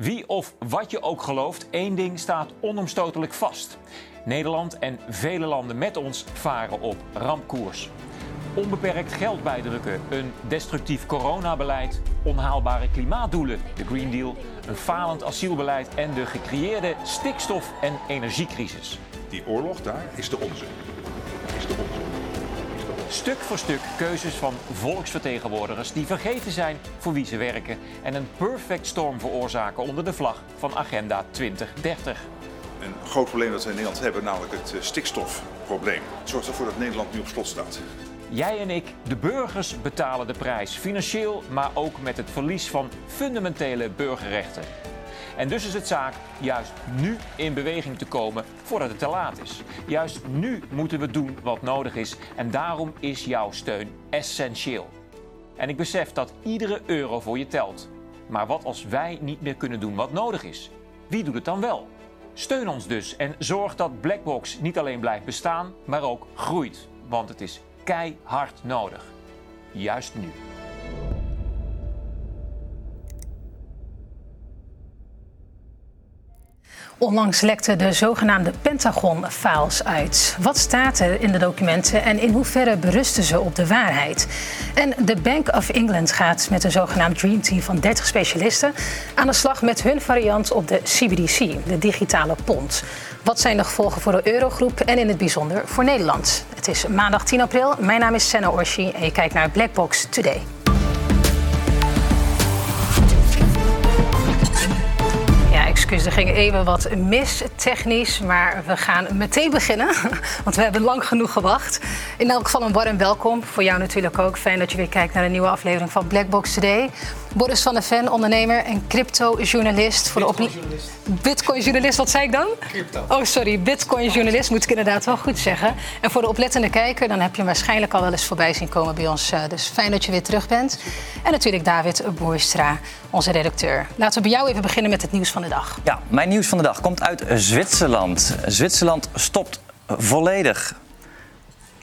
Wie of wat je ook gelooft, één ding staat onomstotelijk vast. Nederland en vele landen met ons varen op rampkoers. Onbeperkt geld bijdrukken, een destructief coronabeleid, onhaalbare klimaatdoelen, de Green Deal, een falend asielbeleid en de gecreëerde stikstof- en energiecrisis. Die oorlog daar is de onze. Stuk voor stuk keuzes van volksvertegenwoordigers die vergeten zijn voor wie ze werken en een perfect storm veroorzaken onder de vlag van Agenda 2030. Een groot probleem dat we in Nederland hebben, namelijk het eh, stikstofprobleem, zorgt ervoor dat Nederland nu op slot staat. Jij en ik, de burgers, betalen de prijs. Financieel, maar ook met het verlies van fundamentele burgerrechten. En dus is het zaak juist nu in beweging te komen voordat het te laat is. Juist nu moeten we doen wat nodig is en daarom is jouw steun essentieel. En ik besef dat iedere euro voor je telt. Maar wat als wij niet meer kunnen doen wat nodig is? Wie doet het dan wel? Steun ons dus en zorg dat Blackbox niet alleen blijft bestaan, maar ook groeit. Want het is keihard nodig. Juist nu. Onlangs lekten de zogenaamde Pentagon-files uit. Wat staat er in de documenten en in hoeverre berusten ze op de waarheid? En de Bank of England gaat met een zogenaamd Dream Team van 30 specialisten aan de slag met hun variant op de CBDC, de digitale pond. Wat zijn de gevolgen voor de eurogroep en in het bijzonder voor Nederland? Het is maandag 10 april. Mijn naam is Senna Orshi en je kijkt naar Blackbox Today. Excuus, er ging even wat mis technisch, maar we gaan meteen beginnen, want we hebben lang genoeg gewacht. In elk geval een warm welkom, voor jou natuurlijk ook. Fijn dat je weer kijkt naar een nieuwe aflevering van Blackbox Today. Boris van der Ven, ondernemer en crypto-journalist. Voor Bitcoin-journalist. Bitcoin-journalist, wat zei ik dan? Crypto. Oh, sorry, Bitcoin-journalist moet ik inderdaad wel goed zeggen. En voor de oplettende kijker, dan heb je hem waarschijnlijk al wel eens voorbij zien komen bij ons. Eh, Dus fijn dat je weer terug bent. En natuurlijk David Boerstra, onze redacteur. Laten we bij jou even beginnen met het nieuws van de dag. Ja, mijn nieuws van de dag komt uit Zwitserland. Zwitserland stopt volledig.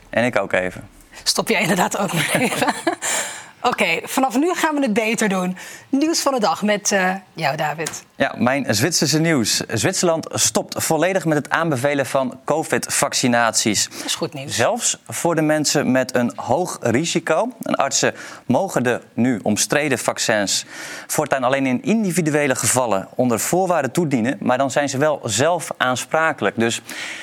En ik ook even. Stop jij inderdaad ook maar even. Oké, vanaf nu gaan we het beter doen. Nieuws van de dag met eh, jou, David. Ja, mijn Zwitserse nieuws. Zwitserland stopt volledig met het aanbevelen van COVID-vaccinaties. Dat is goed nieuws. Zelfs voor de mensen met een hoog risico. En artsen mogen de nu omstreden vaccins voortaan alleen in individuele gevallen onder voorwaarden toedienen. Maar dan zijn ze wel zelf aansprakelijk. Dus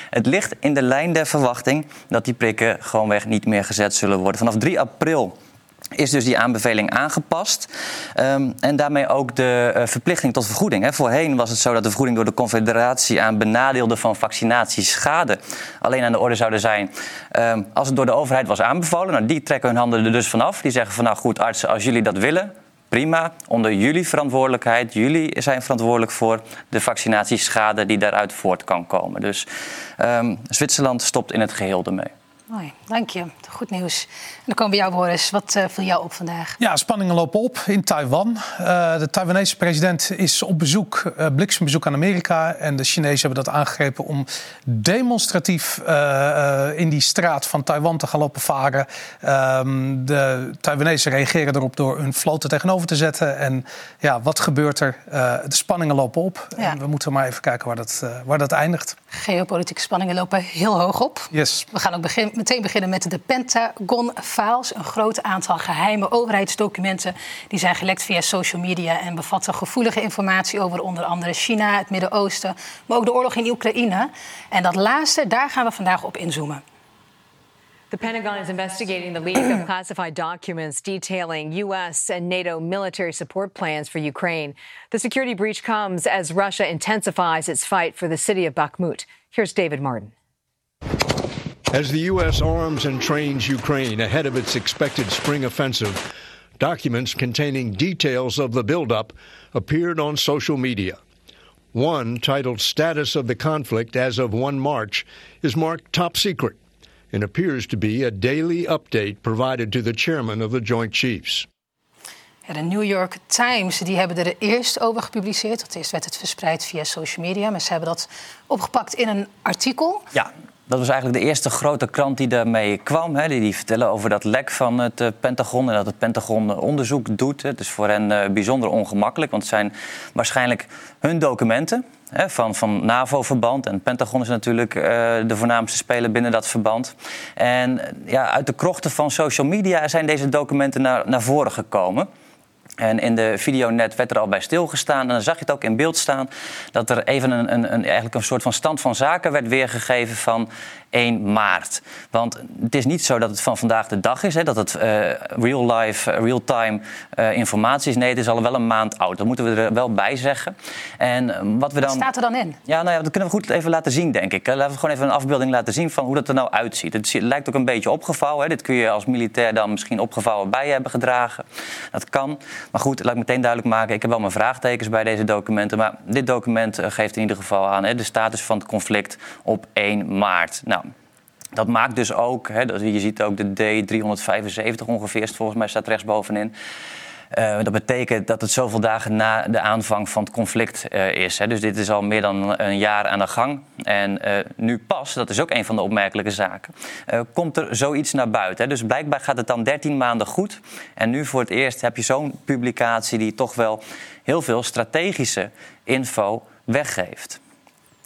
het ligt in de lijn der verwachting dat die prikken gewoonweg niet meer gezet zullen worden. Vanaf 3 april is dus die aanbeveling aangepast. Um, en daarmee ook de uh, verplichting tot vergoeding. Hè. Voorheen was het zo dat de vergoeding door de Confederatie aan benadeelden van vaccinatieschade alleen aan de orde zouden zijn um, als het door de overheid was aanbevolen. Nou, die trekken hun handen er dus vanaf. Die zeggen van nou goed, artsen, als jullie dat willen, prima. Onder jullie verantwoordelijkheid. Jullie zijn verantwoordelijk voor de vaccinatieschade die daaruit voort kan komen. Dus um, Zwitserland stopt in het geheel ermee. Mooi, dank je. Goed nieuws. En dan komen we jou, Boris. Wat uh, viel jou op vandaag? Ja, spanningen lopen op in Taiwan. Uh, de Taiwanese president is op bezoek, uh, bliksembezoek aan Amerika. En de Chinezen hebben dat aangegrepen om demonstratief in die straat van Taiwan te gaan lopen varen. Um, de Taiwanese reageren erop door hun vloten tegenover te zetten. En ja, wat gebeurt er? de spanningen lopen op. Ja. En we moeten maar even kijken waar dat, waar dat eindigt. Geopolitieke spanningen lopen heel hoog op. Yes. We gaan ook begin, meteen beginnen met de Pentagon Files. Een groot aantal geheime overheidsdocumenten die zijn gelekt via social media en bevatten gevoelige informatie over onder andere China, het Midden-Oosten, maar ook de oorlog in Oekraïne. En dat laatste, daar gaan we vandaag op inzoomen. The Pentagon is investigating the leak of classified documents detailing U.S. and NATO military support plans for Ukraine. The security breach comes as Russia intensifies its fight for the city of Bakhmut. Here's David Martin. As the U.S. arms and trains Ukraine ahead of its expected spring offensive, documents containing details of the buildup appeared on social media. One, titled Status of the Conflict as of 1 March, is marked top secret and appears to be a daily update provided to the chairman of the Joint Chiefs. Ja, de New York Times die hebben er eerst over gepubliceerd. Want eerst werd het verspreid via social media. Maar ze hebben dat opgepakt in een artikel. Ja. Dat was eigenlijk de eerste grote krant die daarmee kwam. Hè. Die, die vertellen over dat lek van het uh, Pentagon en dat het Pentagon onderzoek doet. Het is voor hen uh, bijzonder ongemakkelijk, want het zijn waarschijnlijk hun documenten. Hè, van, van NAVO-verband. En Pentagon is natuurlijk uh, de voornaamste speler binnen dat verband. En ja, uit de krochten van social media zijn deze documenten naar, naar voren gekomen. En in de video net werd er al bij stilgestaan. En dan zag je het ook in beeld staan dat er even een, een, een, eigenlijk een soort van stand van zaken werd weergegeven van 1 maart. Want het is niet zo dat het van vandaag de dag is, hè, dat het uh, real life, uh, real time uh, informatie is. Nee, het is al wel een maand oud. Dat moeten we er wel bij zeggen. En wat we dan. Wat staat er dan in? Ja, nou ja, dat kunnen we goed even laten zien, denk ik. Laten we gewoon even een afbeelding laten zien van hoe dat er nou uitziet. Het lijkt ook een beetje opgevouwen. Hè. Dit kun je als militair dan misschien opgevouwen bij hebben gedragen. Dat kan. Maar goed, laat ik meteen duidelijk maken. Ik heb wel mijn vraagtekens bij deze documenten. Maar dit document geeft in ieder geval aan hè, de status van het conflict op 1 maart. Nou, dat maakt dus ook, hè, je ziet ook de D375 ongeveer, volgens mij staat rechtsbovenin. Uh, dat betekent dat het zoveel dagen na de aanvang van het conflict uh, is. Hè. Dus dit is al meer dan een jaar aan de gang. En uh, nu pas, dat is ook een van de opmerkelijke zaken, komt er zoiets naar buiten. Hè. Dus blijkbaar gaat het dan 13 maanden goed. En nu voor het eerst heb je zo'n publicatie die toch wel heel veel strategische info weggeeft.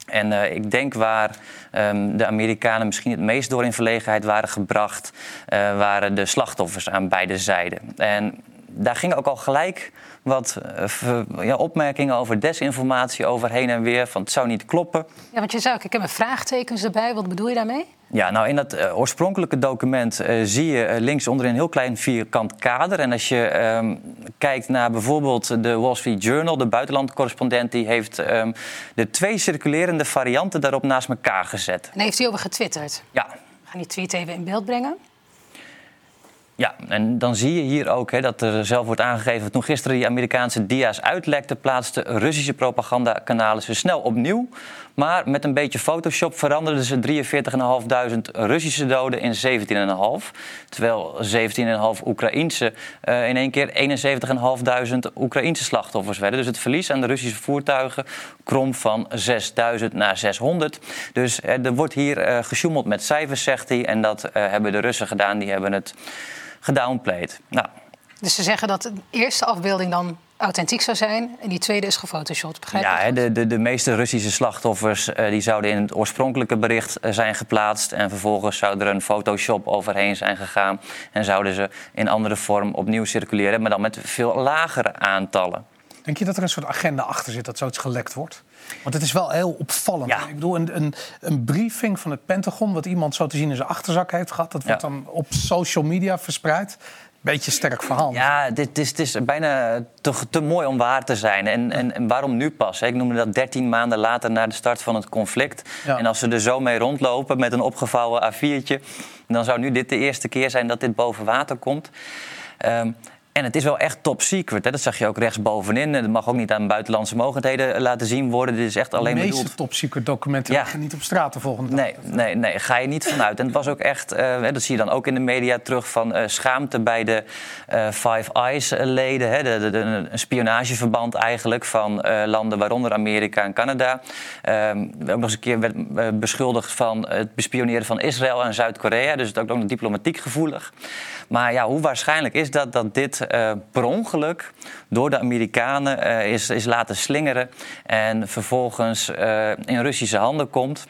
En uh, ik denk waar um, de Amerikanen misschien het meest door in verlegenheid waren gebracht, uh, waren de slachtoffers aan beide zijden. En daar gingen ook al gelijk wat uh, ja, opmerkingen over desinformatie over heen en weer. Van het zou niet kloppen. Ja, want je zou, ik heb een vraagtekens erbij. Wat bedoel je daarmee? Ja, nou in dat uh, oorspronkelijke document uh, zie je uh, links onder een heel klein vierkant kader. En als je um, kijkt naar bijvoorbeeld de Wall Street Journal, de buitenlandcorrespondent, die heeft um, de twee circulerende varianten daarop naast elkaar gezet. En heeft hij over getwitterd? Ja. We gaan die tweet even in beeld brengen. Ja, en dan zie je hier ook hè, dat er zelf wordt aangegeven... toen gisteren die Amerikaanse dia's uitlekten... plaatsten Russische propagandakanalen ze snel opnieuw. Maar met een beetje Photoshop veranderden ze 43.500 Russische doden in 17.500. Terwijl 17.500 Oekraïnse uh, in één keer 71.500 Oekraïnse slachtoffers werden. Dus het verlies aan de Russische voertuigen krom van 6.000 naar 600. Dus uh, er wordt hier uh, gesjoemeld met cijfers, zegt hij. En dat hebben de Russen gedaan. Die hebben het gedownplayed. Nou. Dus ze zeggen dat de eerste afbeelding dan authentiek zou zijn en die tweede is gefotoshopt. Begrijp ja, de, de, de meeste Russische slachtoffers uh, die zouden in het oorspronkelijke bericht uh, zijn geplaatst. En vervolgens zou er een Photoshop overheen zijn gegaan. En zouden ze in andere vorm opnieuw circuleren, maar dan met veel lagere aantallen. Denk je dat er een soort agenda achter zit dat zoiets gelekt wordt? Want het is wel heel opvallend. Ja. Ik bedoel, een, een, een, briefing van het Pentagon, wat iemand zo te zien in zijn achterzak heeft gehad, dat wordt Ja. dan op social media verspreid. Beetje sterk verhaal. Ja, dit is, het is bijna te, te mooi om waar te zijn. En, en, en waarom nu pas? Ik noemde dat 13 maanden later na de start van het conflict. Ja. En als ze er zo mee rondlopen met een opgevouwen A4'tje... dan zou nu dit de eerste keer zijn dat dit boven water komt. Ehm, en het is wel echt top secret. Hè? Dat zag je ook rechtsbovenin. Dat mag ook niet aan buitenlandse mogendheden laten zien worden. Dit is echt De alleen meeste bedoeld... top secret documenten Ja. liggen niet op straat de volgende dag. Nee, nee, nee, ga je niet vanuit. En het was ook echt, eh, dat zie je dan ook in de media terug, van eh, schaamte bij de eh, Five Eyes-leden. Hè, de, de, de- een spionageverband eigenlijk van eh, landen, waaronder Amerika en Canada. Ehm, we hebben ook nog eens een keer werd, eh, beschuldigd van het bespioneren van Israël en Zuid-Korea. Dus het is ook nog diplomatiek gevoelig. Maar ja, hoe waarschijnlijk is dat dat dit eh, per ongeluk door de Amerikanen eh, is, is laten slingeren en vervolgens eh, in Russische handen komt?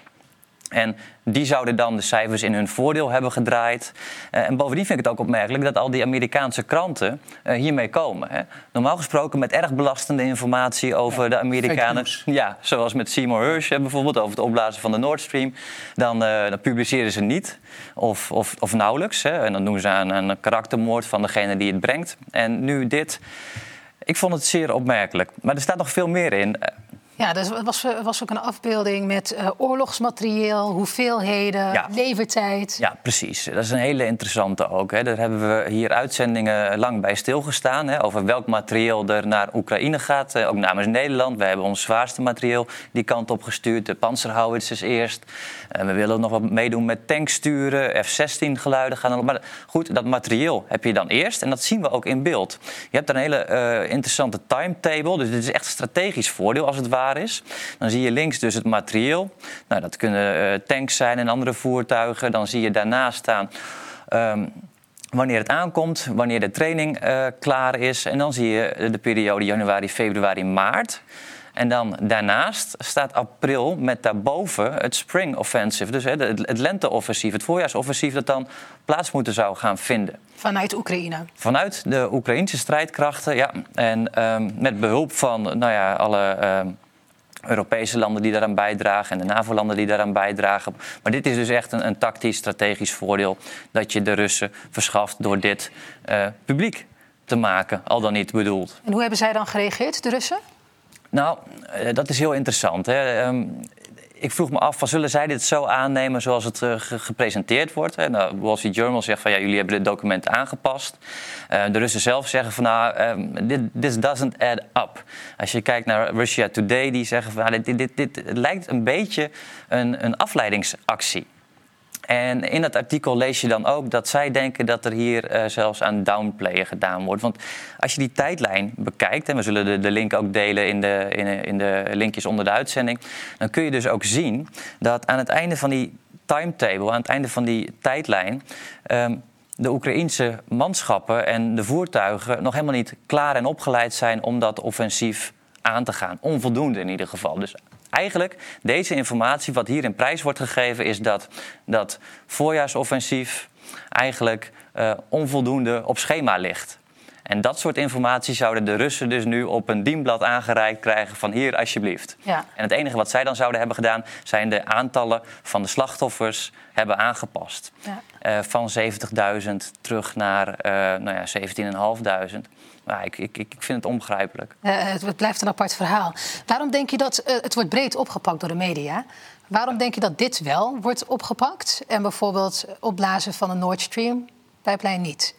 En die zouden dan de cijfers in hun voordeel hebben gedraaid. Eh, en bovendien vind ik het ook opmerkelijk dat al die Amerikaanse kranten eh, hiermee komen. Hè. Normaal gesproken met erg belastende informatie over de Amerikanen. Ja, zoals met Seymour Hersh bijvoorbeeld over het opblazen van de Nord Stream. Dan, eh, dan publiceren ze niet of, of, of nauwelijks. Hè. En dan doen ze aan een karaktermoord van degene die het brengt. En nu dit. Ik vond het zeer opmerkelijk. Maar er staat nog veel meer in. Ja, dus er was, was ook een afbeelding met eh, oorlogsmaterieel, hoeveelheden, Ja. levertijd. Ja, precies. Dat is een hele interessante ook. Hè. Daar hebben we hier uitzendingen lang bij stilgestaan. Hè, over welk materieel er naar Oekraïne gaat. Eh, ook namens Nederland. We hebben ons zwaarste materieel die kant op gestuurd. De panzerhouwitsers eerst. En we willen nog wat meedoen met tanksturen. F-16 geluiden gaan er. Maar goed, dat materieel heb je dan eerst. En dat zien we ook in beeld. Je hebt een hele eh, interessante timetable. Dus dit is echt een strategisch voordeel als het ware. Klaar is. Dan zie je links dus het materieel. Nou, dat kunnen tanks zijn en andere voertuigen. Dan zie je daarnaast staan. Ehm, wanneer het aankomt, wanneer de training uh, klaar is. En dan zie je de periode januari, februari, maart. En dan daarnaast staat april met daarboven het Spring Offensive. Dus het, het lenteoffensief, het voorjaarsoffensief dat dan plaats moeten zou gaan vinden. Vanuit Oekraïne? Vanuit de Oekraïnse strijdkrachten, ja. En um, met behulp van nou ja, alle... Um, Europese landen die daaraan bijdragen en de NAVO-landen die daaraan bijdragen. Maar dit is dus echt een, een tactisch, strategisch voordeel dat je de Russen verschaft door dit uh, publiek te maken, al dan niet bedoeld. En hoe hebben zij dan gereageerd, de Russen? Nou, uh, dat is heel interessant. Hè. Ik vroeg me af, van, zullen zij dit zo aannemen zoals het uh, gepresenteerd wordt? Hè? Nou, Wall Street Journal zegt van ja, jullie hebben dit document aangepast. Uh, de Russen zelf zeggen van nou, um, this doesn't add up. Als je kijkt naar Russia Today, die zeggen van nou, dit, dit, dit, dit lijkt een beetje een, een afleidingsactie. En in dat artikel lees je dan ook dat zij denken dat er hier uh, zelfs aan downplayen gedaan wordt. Want als je die tijdlijn bekijkt, en we zullen de, link ook delen in de, in, in, de linkjes onder de uitzending, dan kun je dus ook zien dat aan het einde van die timetable, aan het einde van die tijdlijn, um, de Oekraïense manschappen en de voertuigen nog helemaal niet klaar en opgeleid zijn om dat offensief aan te gaan. Onvoldoende in ieder geval. Dus eigenlijk deze informatie, wat hier in prijs wordt gegeven, is dat dat voorjaarsoffensief eigenlijk uh, onvoldoende op schema ligt. En dat soort informatie zouden de Russen dus nu op een dienblad aangereikt krijgen van hier alsjeblieft. Ja. En het enige wat zij dan zouden hebben gedaan, zijn de aantallen van de slachtoffers hebben aangepast. Ja. Uh, van 70.000 terug naar uh, nou ja, 17.500. Nou, ik, ik, ik vind het onbegrijpelijk. Uh, het blijft een apart verhaal. Waarom denk je dat uh, het wordt breed opgepakt door de media? Waarom denk je dat dit wel wordt opgepakt en bijvoorbeeld opblazen van een Nord Stream pijplijn niet?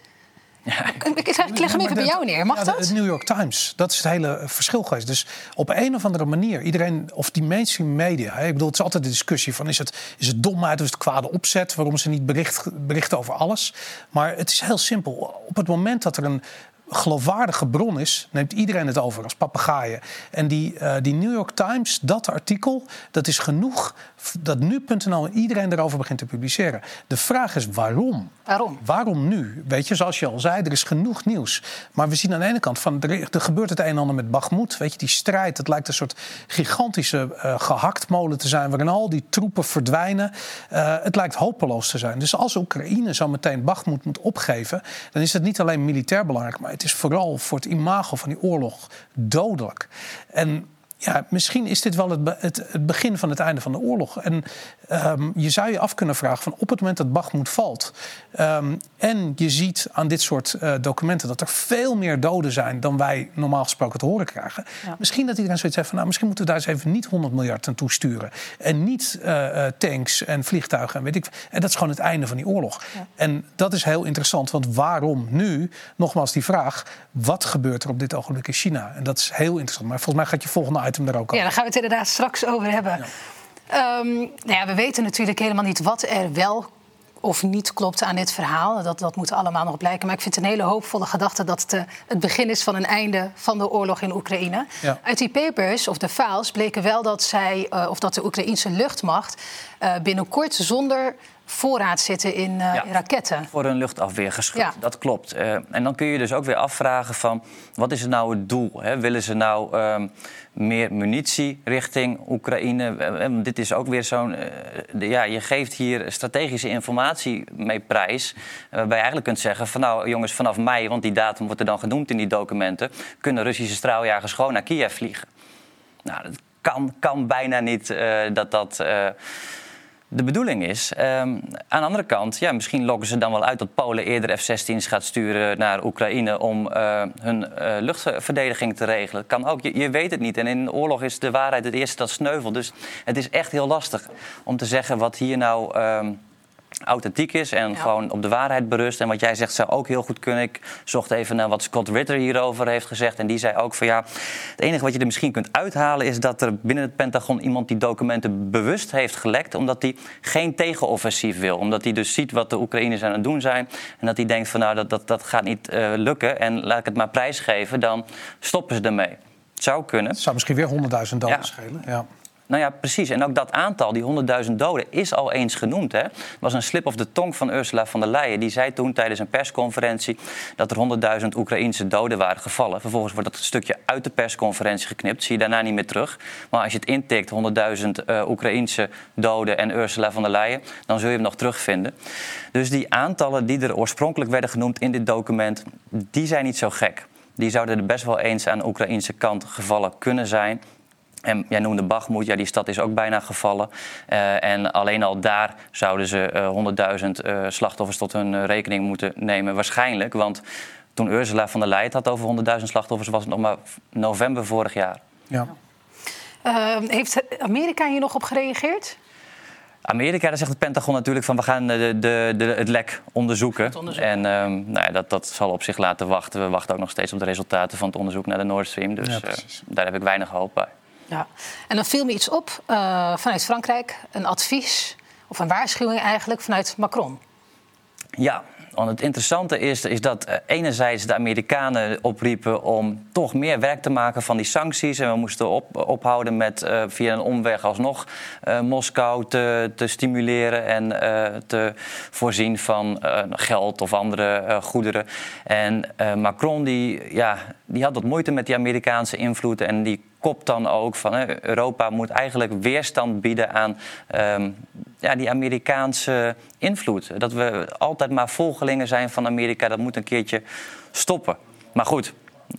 Ja. Ik, ik, leg hem even bij jou neer. Mag ja, dat? De New York Times, dat is het hele verschil geweest. Dus op een of andere manier, iedereen, of die mainstream media... Hè, ik bedoel, het is altijd de discussie van... is het, is het domheid of is het kwade opzet... waarom ze niet bericht, berichten over alles. Maar het is heel simpel. Op het moment dat er een geloofwaardige bron is, neemt iedereen het over als papegaaien. En die, uh, die New York Times, dat artikel, dat is genoeg dat nu.nl iedereen erover begint te publiceren. De vraag is waarom? Waarom? Waarom nu? Weet je, zoals je al zei, er is genoeg nieuws. Maar we zien aan de ene kant van er, er gebeurt het een en ander met Bagmoed. Weet je, die strijd, het lijkt een soort gigantische uh, gehaktmolen te zijn waarin al die troepen verdwijnen. Uh, het lijkt hopeloos te zijn. Dus als Oekraïne zo meteen Bagmoed moet opgeven, dan is het niet alleen militair belangrijk, maar het is vooral voor het imago van die oorlog dodelijk. En ja, misschien is dit wel het, het, het, begin van het einde van de oorlog. En um, je zou je af kunnen vragen van op het moment dat Bagmoed valt... Um, en je ziet aan dit soort uh, documenten dat er veel meer doden zijn... dan wij normaal gesproken te horen krijgen. Ja. Misschien dat iedereen zoiets heeft van... nou, misschien moeten we daar eens even niet 100 miljard aan toesturen. En niet uh, uh, tanks en vliegtuigen en weet ik En dat is gewoon het einde van die oorlog. Ja. En dat is heel interessant, want waarom nu? Nogmaals die vraag, wat gebeurt er op dit ogenblik in China? En dat is heel interessant. Maar volgens mij gaat je volgende item daar ook over. Ja, daar gaan we het inderdaad straks over hebben. Ja. Um, nou ja, we weten natuurlijk helemaal niet wat er wel of niet klopt aan dit verhaal. Dat, dat moet allemaal nog blijken. Maar ik vind het een hele hoopvolle gedachte dat het uh, het begin is van een einde van de oorlog in Oekraïne. Ja. Uit die papers of de files bleken wel dat zij, uh, of dat de Oekraïnse luchtmacht uh, binnenkort zonder voorraad zitten in, uh, ja, in raketten. Voor een luchtafweergeschut, ja. dat klopt. Uh, en dan kun je dus ook weer afvragen van... wat is nou het doel? Hè? Willen ze nou um, meer munitie richting Oekraïne? Uh, dit is ook weer zo'n... ja, je geeft hier strategische informatie mee prijs... waarbij je eigenlijk kunt zeggen van nou jongens, vanaf mei... want die datum wordt er dan genoemd in die documenten... kunnen Russische straaljagers gewoon naar Kiev vliegen. Nou, dat kan, kan bijna niet dat dat de bedoeling is. Um, aan de andere kant, ja, misschien lokken ze dan wel uit dat Polen eerder F-16's gaat sturen naar Oekraïne om uh, hun uh, luchtverdediging te regelen. Kan ook, je, weet het niet. En in oorlog is de waarheid het eerste dat sneuvelt. Dus het is echt heel lastig om te zeggen wat hier nou. Um, authentiek is en ja. gewoon op de waarheid berust. En wat jij zegt zou ook heel goed kunnen. Ik zocht even naar wat Scott Ritter hierover heeft gezegd. En die zei ook van ja, het enige wat je er misschien kunt uithalen... is dat er binnen het Pentagon iemand die documenten bewust heeft gelekt... omdat hij geen tegenoffensief wil. Omdat hij dus ziet wat de Oekraïners aan het doen zijn. En dat hij denkt van nou, dat, dat, dat gaat niet uh, lukken. En laat ik het maar prijsgeven, dan stoppen ze ermee. zou kunnen. Het zou misschien weer 100.000 doden Ja. schelen. Ja. Nou ja, precies. En ook dat aantal, die 100.000 doden, is al eens genoemd. Het was een slip of de tong van Ursula von der Leyen. Die zei toen tijdens een persconferentie dat er 100.000 Oekraïnse doden waren gevallen. Vervolgens wordt dat stukje uit de persconferentie geknipt. Zie je daarna niet meer terug. Maar als je het intikt, 100.000 eh Oekraïnse doden en Ursula von der Leyen, dan zul je hem nog terugvinden. Dus die aantallen die er oorspronkelijk werden genoemd in dit document, die zijn niet zo gek. Die zouden er best wel eens aan de Oekraïnse kant gevallen kunnen zijn. En jij noemde Bakhmut, ja, die stad is ook bijna gevallen. Eh, en alleen al daar zouden ze eh, 100.000 eh, slachtoffers tot hun eh, rekening moeten nemen, waarschijnlijk. Want toen Ursula van der Leyen het had over 100.000 slachtoffers, was het nog maar november vorig jaar. Ja. Eh, heeft Amerika hier nog op gereageerd? Amerika, daar zegt het Pentagon natuurlijk van we gaan de, de, de, het lek onderzoeken. Het onderzoeken. En ehm, nou ja, dat, dat zal op zich laten wachten. We wachten ook nog steeds op de resultaten van het onderzoek naar de Nord Stream. Dus Ja, eh, daar heb ik weinig hoop bij. Ja. En dan viel me iets op eh, vanuit Frankrijk, een advies of een waarschuwing eigenlijk vanuit Macron. Ja, want het interessante is, is dat eh, enerzijds de Amerikanen opriepen om toch meer werk te maken van die sancties. En we moesten op, ophouden met eh, via een omweg alsnog Moskou te, te stimuleren en te voorzien van geld of andere goederen. En Macron die, ja, die had wat moeite met die Amerikaanse invloed en die kopt dan ook van hè, Europa moet eigenlijk weerstand bieden aan ehm, ja, die Amerikaanse invloed. Dat we altijd maar volgelingen zijn van Amerika, dat moet een keertje stoppen. Maar goed,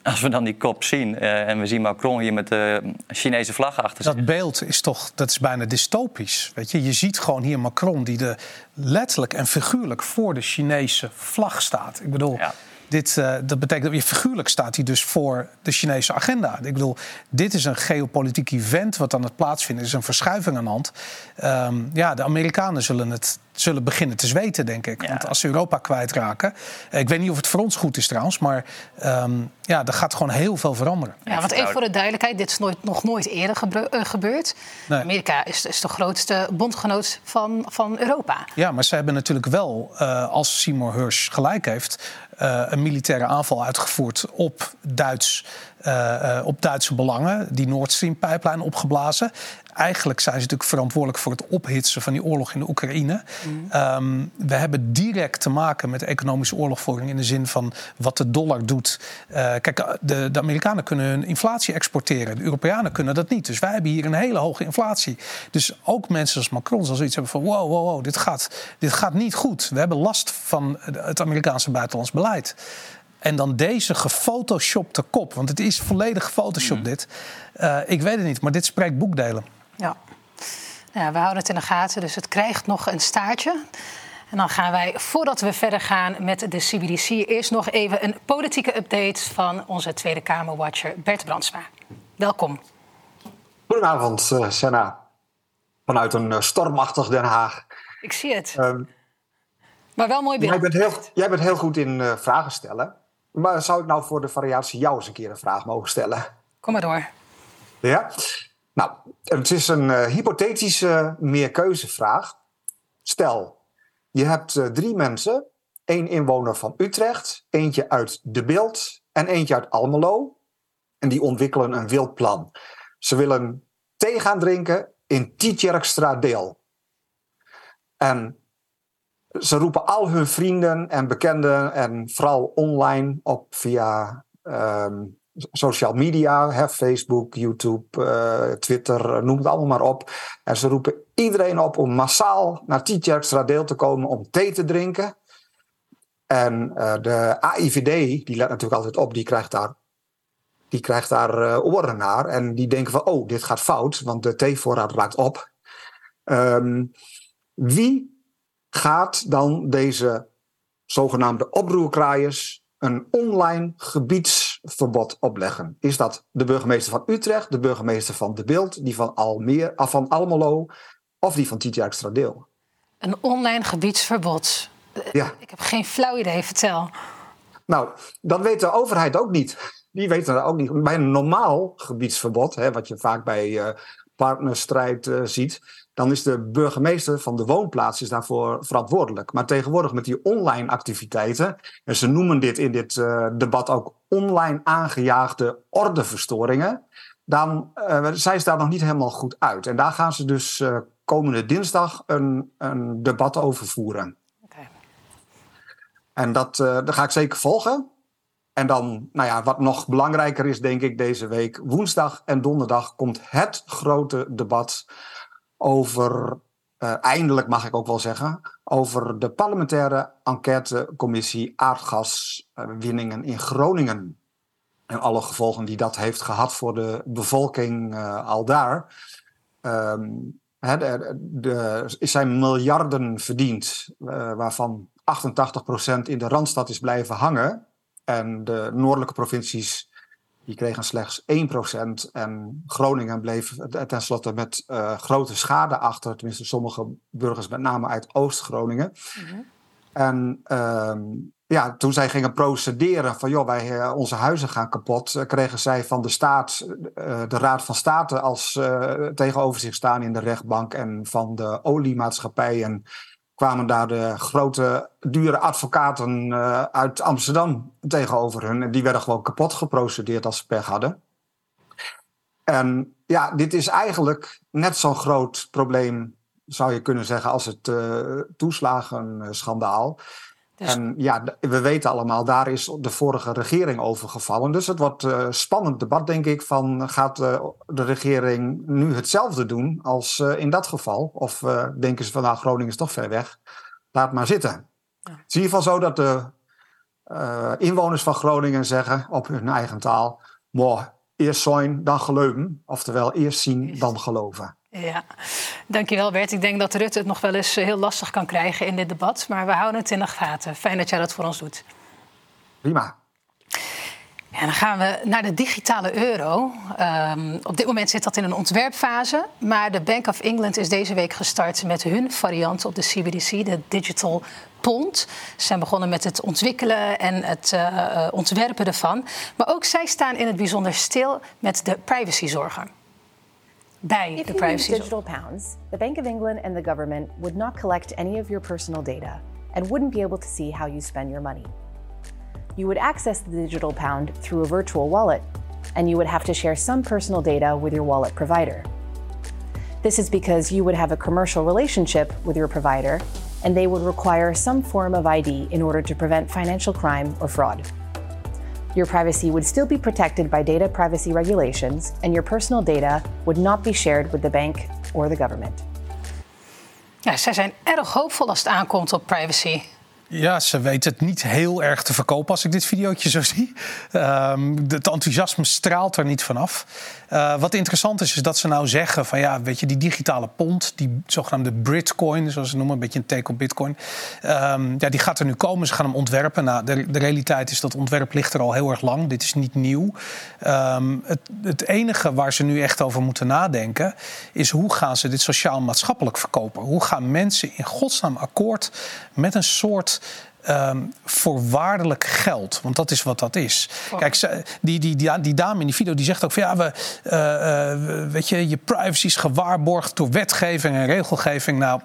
als we dan die kop zien eh, en we zien Macron hier met de Chinese vlag achter zich. Dat beeld is toch, dat is bijna dystopisch. Weet je? je ziet gewoon hier Macron die de letterlijk en figuurlijk voor de Chinese vlag staat. Ik bedoel, Ja. Dit, eh, dat betekent dat je figuurlijk staat hij dus voor de Chinese agenda. Ik bedoel, dit is een geopolitiek event wat aan het plaatsvinden is. Er is een verschuiving aan de hand. Ehm, ja, de Amerikanen zullen het zullen beginnen te zweten, denk ik. Ja. Want als ze Europa kwijtraken... Ik weet niet of het voor ons goed is trouwens, maar ehm, ja, er gaat gewoon heel veel veranderen. Ja, want even voor de duidelijkheid, dit is nooit, nog nooit eerder eh, gebeurd. Nee. Amerika is, is de grootste bondgenoot van, van Europa. Ja, maar ze hebben natuurlijk wel, eh, als Seymour Hersh gelijk heeft, een militaire aanval uitgevoerd op, Duits, eh, eh, op Duitse belangen. Die Nord Stream-pijplijn opgeblazen. Eigenlijk zijn ze natuurlijk verantwoordelijk voor het ophitsen van die oorlog in de Oekraïne. Ehm, we hebben direct te maken met economische oorlogvoering in de zin van wat de dollar doet. Eh, kijk, de, de Amerikanen kunnen hun inflatie exporteren. De Europeanen kunnen dat niet. Dus wij hebben hier een hele hoge inflatie. Dus ook mensen als Macron zal zoiets hebben van... wow, wow, wow, dit gaat, dit gaat niet goed. We hebben last van het Amerikaanse buitenlands beleid. En dan deze gefotoshopte kop, want het is volledig gefotoshopt dit. Eh, ik weet het niet, maar dit spreekt boekdelen. Ja. Nou ja, we houden het in de gaten, dus het krijgt nog een staartje. En dan gaan wij, voordat we verder gaan met de CBDC... eerst nog even een politieke update van onze Tweede Kamerwatcher Bert Brandsma. Welkom. Goedenavond, eh Senna. Vanuit een eh, stormachtig Den Haag. Ik zie het. Ehm, Maar wel mooi beeld. jij, bent heel, jij bent heel goed in eh, vragen stellen. Maar zou ik nou voor de variatie jou eens een keer een vraag mogen stellen? Kom maar door. Ja? Nou, het is een eh, hypothetische meerkeuzevraag. Stel, je hebt eh, drie mensen. één inwoner van Utrecht, eentje uit De Beeld en eentje uit Almelo. En die ontwikkelen een wild plan. Ze willen thee gaan drinken in Tietjerkstradeel. En ze roepen al hun vrienden en bekenden en vooral online op via ehm, social media, hè, Facebook, YouTube, eh, Twitter, noem het allemaal maar op. En ze roepen iedereen op om massaal naar Tietjerkstradeel te komen om thee te drinken. En eh, de AIVD, die let natuurlijk altijd op, die krijgt daar, die krijgt daar eh, oren naar. En die denken van, oh, dit gaat fout, want de theevoorraad raakt op. Ehm, wie gaat dan deze zogenaamde oproerkraaiers een online gebiedsverbod opleggen? Is dat de burgemeester van Utrecht, de burgemeester van De Beeld, die van, ah, van Almelo of die van Tietjerkstradeel? Een online gebiedsverbod. Ja. Ik heb geen flauw idee, vertel. Nou, dat weet de overheid ook niet. Die weten dat ook niet. Bij een normaal gebiedsverbod, hè, wat je vaak bij eh, partnerstrijd uh, ziet, dan is de burgemeester van de woonplaats is daarvoor verantwoordelijk. Maar tegenwoordig met die online activiteiten, en ze noemen dit in dit uh, debat ook online aangejaagde ordeverstoringen, dan uh, zijn ze daar nog niet helemaal goed uit. En daar gaan ze dus komende dinsdag een, een debat over voeren. Okay. En dat, dat ga ik zeker volgen. En dan, nou ja, wat nog belangrijker is, denk ik, deze week, woensdag en donderdag komt het grote debat over, uh, eindelijk mag ik ook wel zeggen, over de parlementaire enquêtecommissie aardgaswinningen in Groningen. En alle gevolgen die dat heeft gehad voor de bevolking uh, al daar. Um, er zijn miljarden verdiend, uh, waarvan 88% in de Randstad is blijven hangen. En de noordelijke provincies die kregen slechts 1%. En Groningen bleef tenslotte met uh, grote schade achter. Tenminste, sommige burgers, met name uit Oost-Groningen. Mm En uh, ja, toen zij gingen procederen van joh, wij, uh, onze huizen gaan kapot, uh, kregen zij van de staat, de Raad van State als tegenover zich staan in de rechtbank en van de oliemaatschappijen kwamen daar de grote, dure advocaten uh, uit Amsterdam tegenover hun. En die werden gewoon kapot geprocedeerd als ze pech hadden. En ja, dit is eigenlijk net zo'n groot probleem, zou je kunnen zeggen, als het uh, toeslagenschandaal. Dus... En ja, we weten allemaal, daar is de vorige regering over gevallen. Dus het wordt een uh, spannend debat, denk ik, van gaat uh, de regering nu hetzelfde doen als uh, in dat geval? Of denken ze van, nou, Groningen is toch ver weg, laat maar zitten. Ja. Het is in ieder geval zo dat de inwoners van Groningen zeggen, op hun eigen taal, eerst zijn, dan geloven. Oftewel, eerst zien, dan geloven. Ja, dankjewel Bert. Ik denk dat Rutte het nog wel eens eh, heel lastig kan krijgen in dit debat. Maar we houden het in de gaten. Fijn dat jij dat voor ons doet. Prima. Ja, dan gaan we naar de digitale euro. Um, op dit moment zit dat in een ontwerpfase. Maar de Bank of England is deze week gestart met hun variant op de CBDC, de Digital Pond. Ze zijn begonnen met het ontwikkelen en het uh, ontwerpen ervan. Maar ook zij staan in het bijzonder stil met de privacyzorgen. Bij if the privacy. digital pounds, the Bank of England and the government would not collect any of your personal data and wouldn't be able to see how you spend your money. You would access the digital pound through a virtual wallet, and you would have to share some personal data with your wallet provider. This is because you would have a commercial relationship with your provider, and they would require some form of ID in order to prevent financial crime or fraud. Your privacy would still be protected by data privacy regulations, and your personal data would not be shared with the bank or the government. Ja, zij zijn erg hoopvol als het aankomt op privacy. Ja, ze weten het niet heel erg te verkopen als ik dit videootje zo zie. Um, het enthousiasme straalt er niet vanaf. Uh, wat interessant is, is dat ze nou zeggen van ja, weet je, die digitale pond, die zogenaamde Britcoin, zoals ze noemen, een beetje een take op Bitcoin. Um, ja, die gaat er nu komen. Ze gaan hem ontwerpen. Nou, de, de realiteit is dat ontwerp ligt er al heel erg lang. Dit is niet nieuw. Um, het, het enige waar ze nu echt over moeten nadenken, is hoe gaan ze dit sociaal-maatschappelijk verkopen? Hoe gaan mensen in godsnaam akkoord met een soort Um, voorwaardelijk geld. Want dat is wat dat is. Kijk, die, die, die, die, dame in die video die zegt ook van ja, we, uh, uh, weet je, je privacy is gewaarborgd door wetgeving en regelgeving. Nou,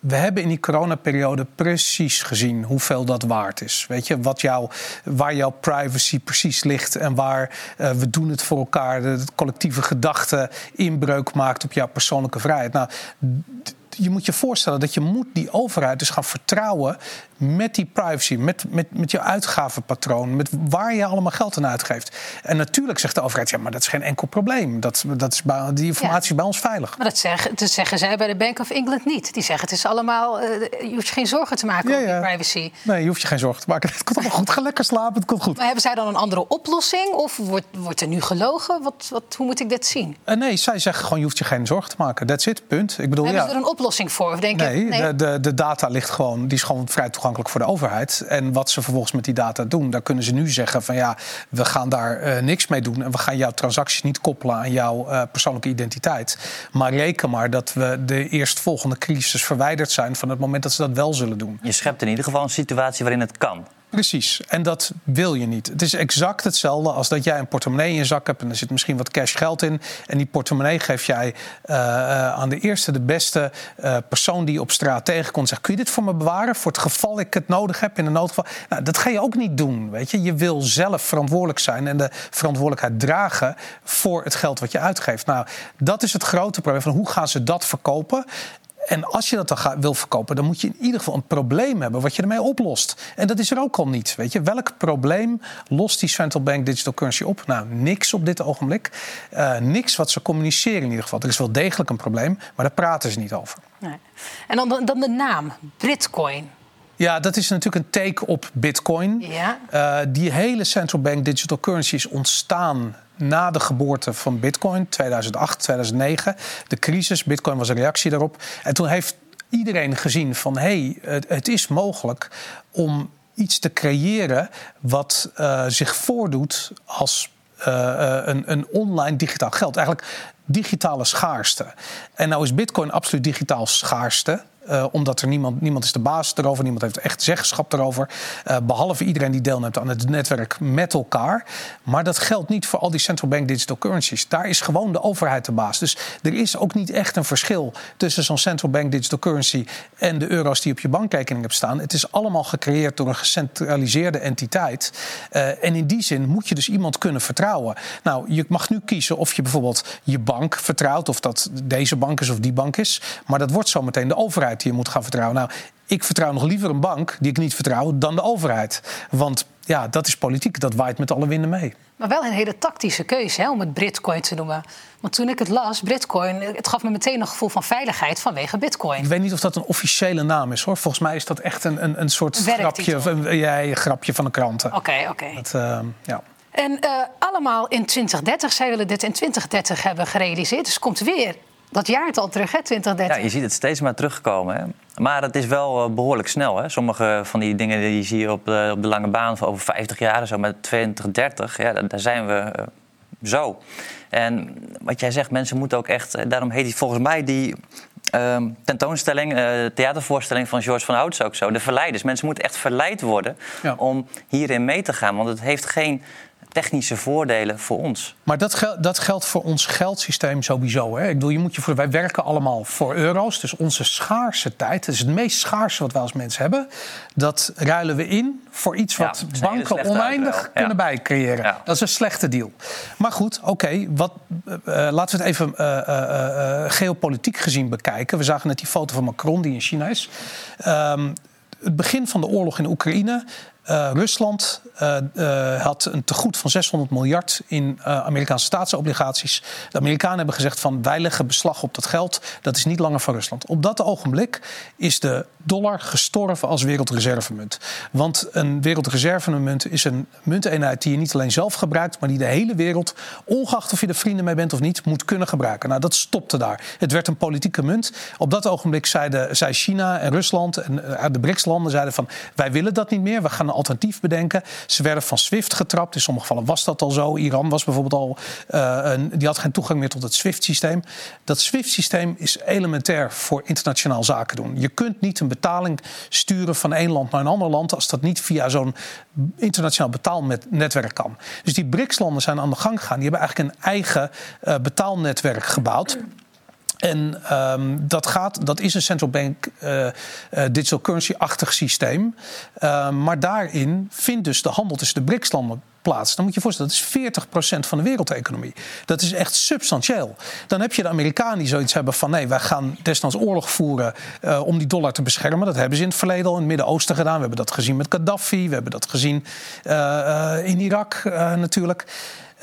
we hebben in die coronaperiode precies gezien hoeveel dat waard is. Weet je, wat jouw, waar jouw privacy precies ligt en waar uh, we doen het voor elkaar, de, de collectieve gedachte inbreuk maakt op jouw persoonlijke vrijheid. Nou, je moet je voorstellen dat je moet die overheid dus gaan vertrouwen met die privacy, met, met, met je uitgavenpatroon, met waar je allemaal geld aan uitgeeft. En natuurlijk zegt de overheid, ja, maar dat is geen enkel probleem. Dat, dat is bij, die informatie is bij ons veilig. Maar dat zeggen, dat zeggen zij bij de Bank of England niet. Die zeggen, het is allemaal, uh, je hoeft je geen zorgen te maken ja, over die privacy. Nee, je hoeft je geen zorgen te maken. Het komt allemaal goed. Ga lekker slapen, het komt goed. Maar hebben zij dan een andere oplossing? Of wordt, wordt er nu gelogen? Wat, wat, hoe moet ik dit zien? Uh, nee, zij zeggen gewoon, je hoeft je geen zorgen te maken. That's it, punt. Ik bedoel, hebben ze er een oplossing voor? Of denk nee, je, nee? De, de, de data ligt gewoon, die is gewoon vrij toegankelijk voor de overheid. En wat ze vervolgens met die data doen, daar kunnen ze nu zeggen van ja, we gaan daar uh, niks mee doen. En we gaan jouw transacties niet koppelen aan jouw uh, persoonlijke identiteit. Maar reken maar dat we de eerstvolgende crisis verwijderd zijn van het moment dat ze dat wel zullen doen. Je schept in ieder geval een situatie waarin het kan. Precies, en dat wil je niet. Het is exact hetzelfde als dat jij een portemonnee in je zak hebt... en er zit misschien wat cash geld in... en die portemonnee geef jij uh, aan de eerste, de beste uh, persoon die je op straat tegenkomt... zegt, kun je dit voor me bewaren voor het geval ik het nodig heb in een noodgeval? Nou, dat ga je ook niet doen, weet je. Je wil zelf verantwoordelijk zijn en de verantwoordelijkheid dragen... voor het geld wat je uitgeeft. Nou, dat is het grote probleem van hoe gaan ze dat verkopen... En als je dat dan wil verkopen, dan moet je in ieder geval een probleem hebben wat je ermee oplost. En dat is er ook al niet. Weet je, welk probleem lost die central bank digital currency op? Nou, niks op dit ogenblik. Uh, niks wat ze communiceren in ieder geval. Er is wel degelijk een probleem, maar daar praten ze niet over. Nee. En dan, dan de naam, Bitcoin. Ja, dat is natuurlijk een take op Bitcoin. Ja. Uh, die hele central bank digital currency is ontstaan na de geboorte van Bitcoin, 2008, 2009. De crisis, Bitcoin was een reactie daarop. En toen heeft iedereen gezien van hé, hey, het, is mogelijk om iets te creëren wat uh, zich voordoet als uh, een, een online digitaal geld. Eigenlijk digitale schaarste. En nou is Bitcoin absoluut digitaal schaarste. Uh, omdat er niemand, niemand is de baas erover, niemand heeft echt zeggenschap erover. Uh, behalve iedereen die deelneemt aan het netwerk met elkaar. Maar dat geldt niet voor al die central bank digital currencies. Daar is gewoon de overheid de baas. Dus er is ook niet echt een verschil tussen zo'n central bank digital currency en de euro's die op je bankrekening hebt staan. Het is allemaal gecreëerd door een gecentraliseerde entiteit. Uh, en in die zin moet je dus iemand kunnen vertrouwen. Nou, je mag nu kiezen of je bijvoorbeeld je bank vertrouwt, of dat deze bank is of die bank is. Maar dat wordt zometeen de overheid die je moet gaan vertrouwen. Nou, ik vertrouw nog liever een bank die ik niet vertrouw dan de overheid. Want ja, dat is politiek, dat waait met alle winden mee. Maar wel een hele tactische keuze hè, om het Bitcoin te noemen. Want toen ik het las, Bitcoin, het gaf me meteen een gevoel van veiligheid vanwege Bitcoin. Ik weet niet of dat een officiële naam is hoor. Volgens mij is dat echt een, een, een soort grapje, een, ja, een grapje van de kranten. Oké, oké. Uh, ja. En uh, allemaal in 2030. Zij willen dit in 2030 hebben gerealiseerd. Dus komt weer dat jaartal terug, hè, 2030. Ja, je ziet het steeds maar terugkomen. Hè. Maar het is wel eh, behoorlijk snel. Hè. Sommige van die dingen die zie je op de, op de lange baan van over 50 jaar, zo met 2030, ja, daar zijn we uh, zo. En wat jij zegt, mensen moeten ook echt. Eh, daarom heet die volgens mij die uh, tentoonstelling, uh, theatervoorstelling van George van Houts ook zo. De verleiders. Mensen moeten echt verleid worden ja. om hierin mee te gaan. Want het heeft geen technische voordelen voor ons. Maar dat, gel dat geldt voor ons geldsysteem sowieso. Hè? Ik bedoel, je moet je voor, wij werken allemaal voor euro's. Dus onze schaarse tijd, dat is het meest schaarse wat wij als mensen hebben. Dat ruilen we in voor iets wat banken oneindig kunnen bijcreëren. Dat is een slechte deal. Maar goed, oké, wat uh, laten we het even uh, geopolitiek gezien bekijken. We zagen net die foto van Macron die in China is. Um, het begin van de oorlog in Oekraïne uh, Rusland uh, uh, had een tegoed van 600 miljard in Amerikaanse staatsobligaties. De Amerikanen hebben gezegd van wij leggen beslag op dat geld. Dat is niet langer van Rusland. Op dat ogenblik is de dollar gestorven als wereldreservemunt. Want een wereldreservemunt is een munteenheid die je niet alleen zelf gebruikt, maar die de hele wereld, ongeacht of je er vrienden mee bent of niet, moet kunnen gebruiken. Nou, dat stopte daar. Het werd een politieke munt. Op dat ogenblik zeiden, zei China en Rusland en de BRICS-landen zeiden van wij willen dat niet meer. We gaan alternatief bedenken. Ze werden van SWIFT getrapt. In sommige gevallen was dat al zo. Iran was bijvoorbeeld al. Uh, een, die had geen toegang meer tot het SWIFT-systeem. Dat SWIFT-systeem is elementair voor internationaal zaken doen. Je kunt niet een betaling sturen van één land naar een ander land. als dat niet via zo'n internationaal betaalnetwerk kan. Dus die BRICS-landen zijn aan de gang gegaan. Die hebben eigenlijk een eigen uh, betaalnetwerk gebouwd. En um, dat, gaat, dat is een central bank uh, uh, digital currency-achtig systeem. Uh, maar daarin vindt dus de handel tussen de BRICS-landen plaats. Dan moet je je voorstellen, dat is 40% van de wereldeconomie. Dat is echt substantieel. Dan heb je de Amerikanen die zoiets hebben van... nee, wij gaan desnoods oorlog voeren uh, om die dollar te beschermen. Dat hebben ze in het verleden al in het Midden-Oosten gedaan. We hebben dat gezien met Gaddafi. We hebben dat gezien in Irak natuurlijk.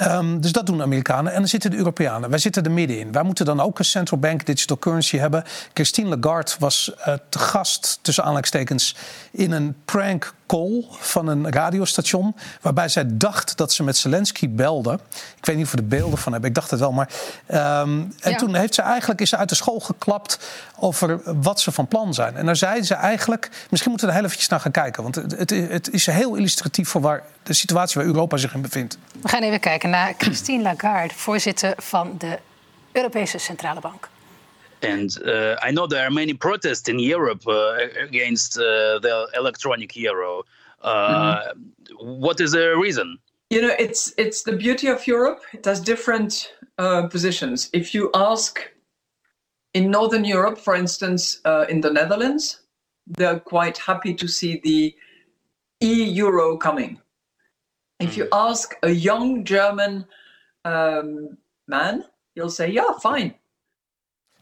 Um, dus dat doen de Amerikanen. En dan zitten de Europeanen. Wij zitten er middenin. Wij moeten dan ook een central bank digital currency hebben. Christine Lagarde was uh, te gast, tussen aanleidingstekens, in een prank call van een radiostation. Waarbij zij dacht dat ze met Zelensky belde. Ik weet niet of we er beelden van hebben. Ik dacht het wel. Maar, um, en ja. toen heeft ze eigenlijk, is ze uit de school geklapt over wat ze van plan zijn. En daar zei ze eigenlijk. Misschien moeten we er heel eventjes naar gaan kijken. Want het, het, het is heel illustratief voor waar de situatie waar Europa zich in bevindt. We gaan even kijken naar Christine Lagarde, voorzitter van de Europese Centrale Bank. And uh, I know there are many protests in Europe uh, against uh, the electronic euro. What is the reason? You know, it's it's the beauty of Europe. It has different uh, positions. If you ask in Northern Europe, for instance, uh, in the Netherlands, they're quite happy to see the e-euro coming. If you ask a young German um, man, he'll say, "Yeah, fine."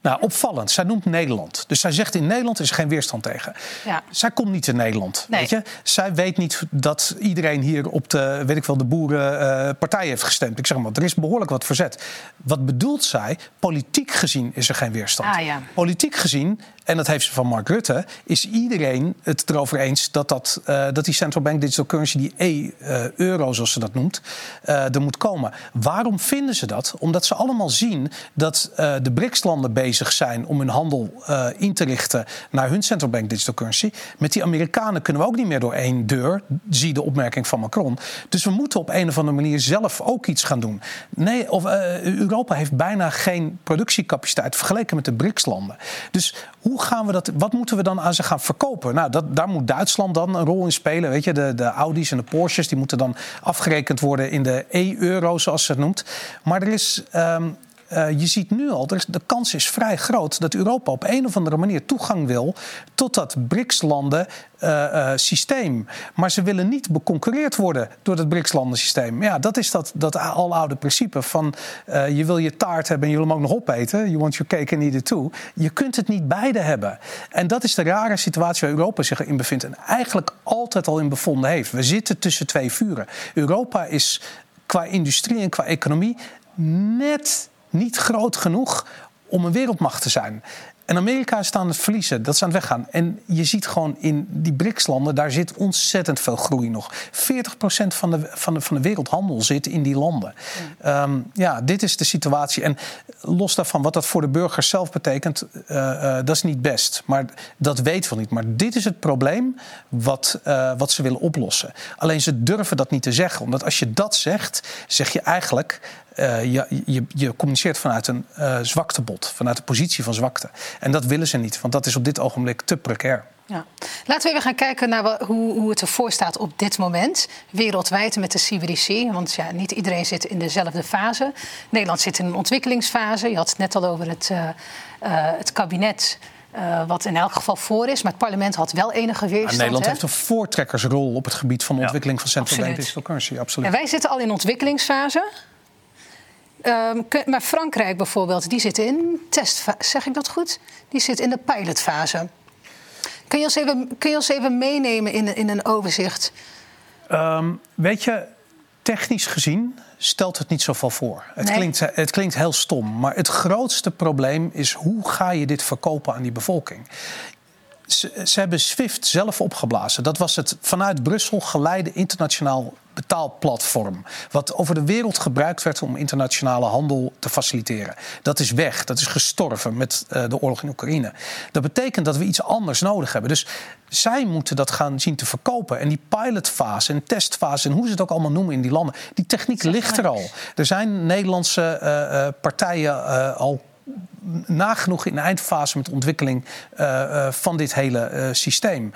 Nou, opvallend. Zij noemt Nederland. Dus zij zegt in Nederland is er geen weerstand tegen. Ja. Zij komt niet in Nederland. Nee. Weet je? Zij weet niet dat iedereen hier op de, weet ik wel, de boerenpartij heeft gestemd. Ik zeg maar, er is behoorlijk wat verzet. Wat bedoelt zij? Politiek gezien is er geen weerstand. Ah, ja. Politiek gezien, en dat heeft ze van Mark Rutte, is iedereen het erover eens dat, dat, eh, dat die central bank digital currency, die e-euro zoals ze dat noemt, eh, er moet komen. Waarom vinden ze dat? Omdat ze allemaal zien dat eh, de BRICS-landen bezig zijn om hun handel eh, in te richten naar hun central bank digital currency. Met die Amerikanen kunnen we ook niet meer door één deur, zie de opmerking van Macron. Dus we moeten op een of andere manier zelf ook iets gaan doen. Nee, of, eh, Europa heeft bijna geen productiecapaciteit vergeleken met de BRICS-landen. Dus hoe gaan we dat, wat moeten we dan aan ze gaan verkopen? Nou, dat, daar moet Duitsland dan een rol in spelen. Weet je, de, de Audi's en de Porsches die moeten dan afgerekend worden in de e-euro, zoals ze het noemt. Maar er is. ehm, eh, je ziet nu al, de kans is vrij groot dat Europa op een of andere manier toegang wil tot dat BRICS-landen eh, eh. Maar ze willen niet beconcurreerd worden door dat BRICS-landen systeem. Ja, dat is dat, dat aloude principe van je wil je taart hebben en je wil hem ook nog opeten. You want your cake and eat it too. Je kunt het niet beide hebben. En dat is de rare situatie waar Europa zich in bevindt. En eigenlijk altijd al in bevonden heeft. We zitten tussen twee vuren. Europa is qua industrie en qua economie net niet groot genoeg om een wereldmacht te zijn. En Amerika is aan het verliezen, dat is aan het weggaan. En je ziet gewoon in die BRICS-landen, daar zit ontzettend veel groei nog. 40% van de, van, de, van de wereldhandel zit in die landen. Ja. ja, dit is de situatie. En los daarvan, wat dat voor de burgers zelf betekent, uh, uh, dat is niet best. Maar dat weten we niet. Maar dit is het probleem wat, uh, wat ze willen oplossen. Alleen ze durven dat niet te zeggen. Omdat als je dat zegt, zeg je eigenlijk... Uh, je, je, je, communiceert vanuit een uh, zwaktebod, vanuit een positie van zwakte. En dat willen ze niet, want dat is op dit ogenblik te precair. Ja. Laten we even gaan kijken naar wat, hoe, hoe, het ervoor staat op dit moment. Wereldwijd met de CBDC. Want ja, niet iedereen zit in dezelfde fase. Nederland zit in een ontwikkelingsfase. Je had het net al over het, uh, het kabinet. Uh, wat in elk geval voor is. Maar het parlement had wel enige weerstand. Ja, Nederland hè? heeft een voortrekkersrol op het gebied van de ontwikkeling van central bank digital currency. Absoluut. En wij zitten al in ontwikkelingsfase. Um, maar Frankrijk bijvoorbeeld, die zit in testfase. Zeg ik dat goed? Die zit in de pilotfase. Kun je ons even, kun je ons even meenemen in, in een overzicht? Um, weet je, technisch gezien stelt het niet zoveel voor. Het, nee. klinkt, het klinkt heel stom, maar het grootste probleem is hoe ga je dit verkopen aan die bevolking? Ze, ze, hebben SWIFT zelf opgeblazen. Dat was het vanuit Brussel geleide internationaal betaalplatform. Wat over de wereld gebruikt werd om internationale handel te faciliteren. Dat is weg. Dat is gestorven met uh, de oorlog in Oekraïne. Dat betekent dat we iets anders nodig hebben. Dus zij moeten dat gaan zien te verkopen. En die pilotfase en testfase en hoe ze het ook allemaal noemen in die landen. Die techniek ligt er al. Er zijn Nederlandse uh, uh, partijen al nagenoeg in de eindfase met de ontwikkeling uh, uh, van dit hele uh, systeem.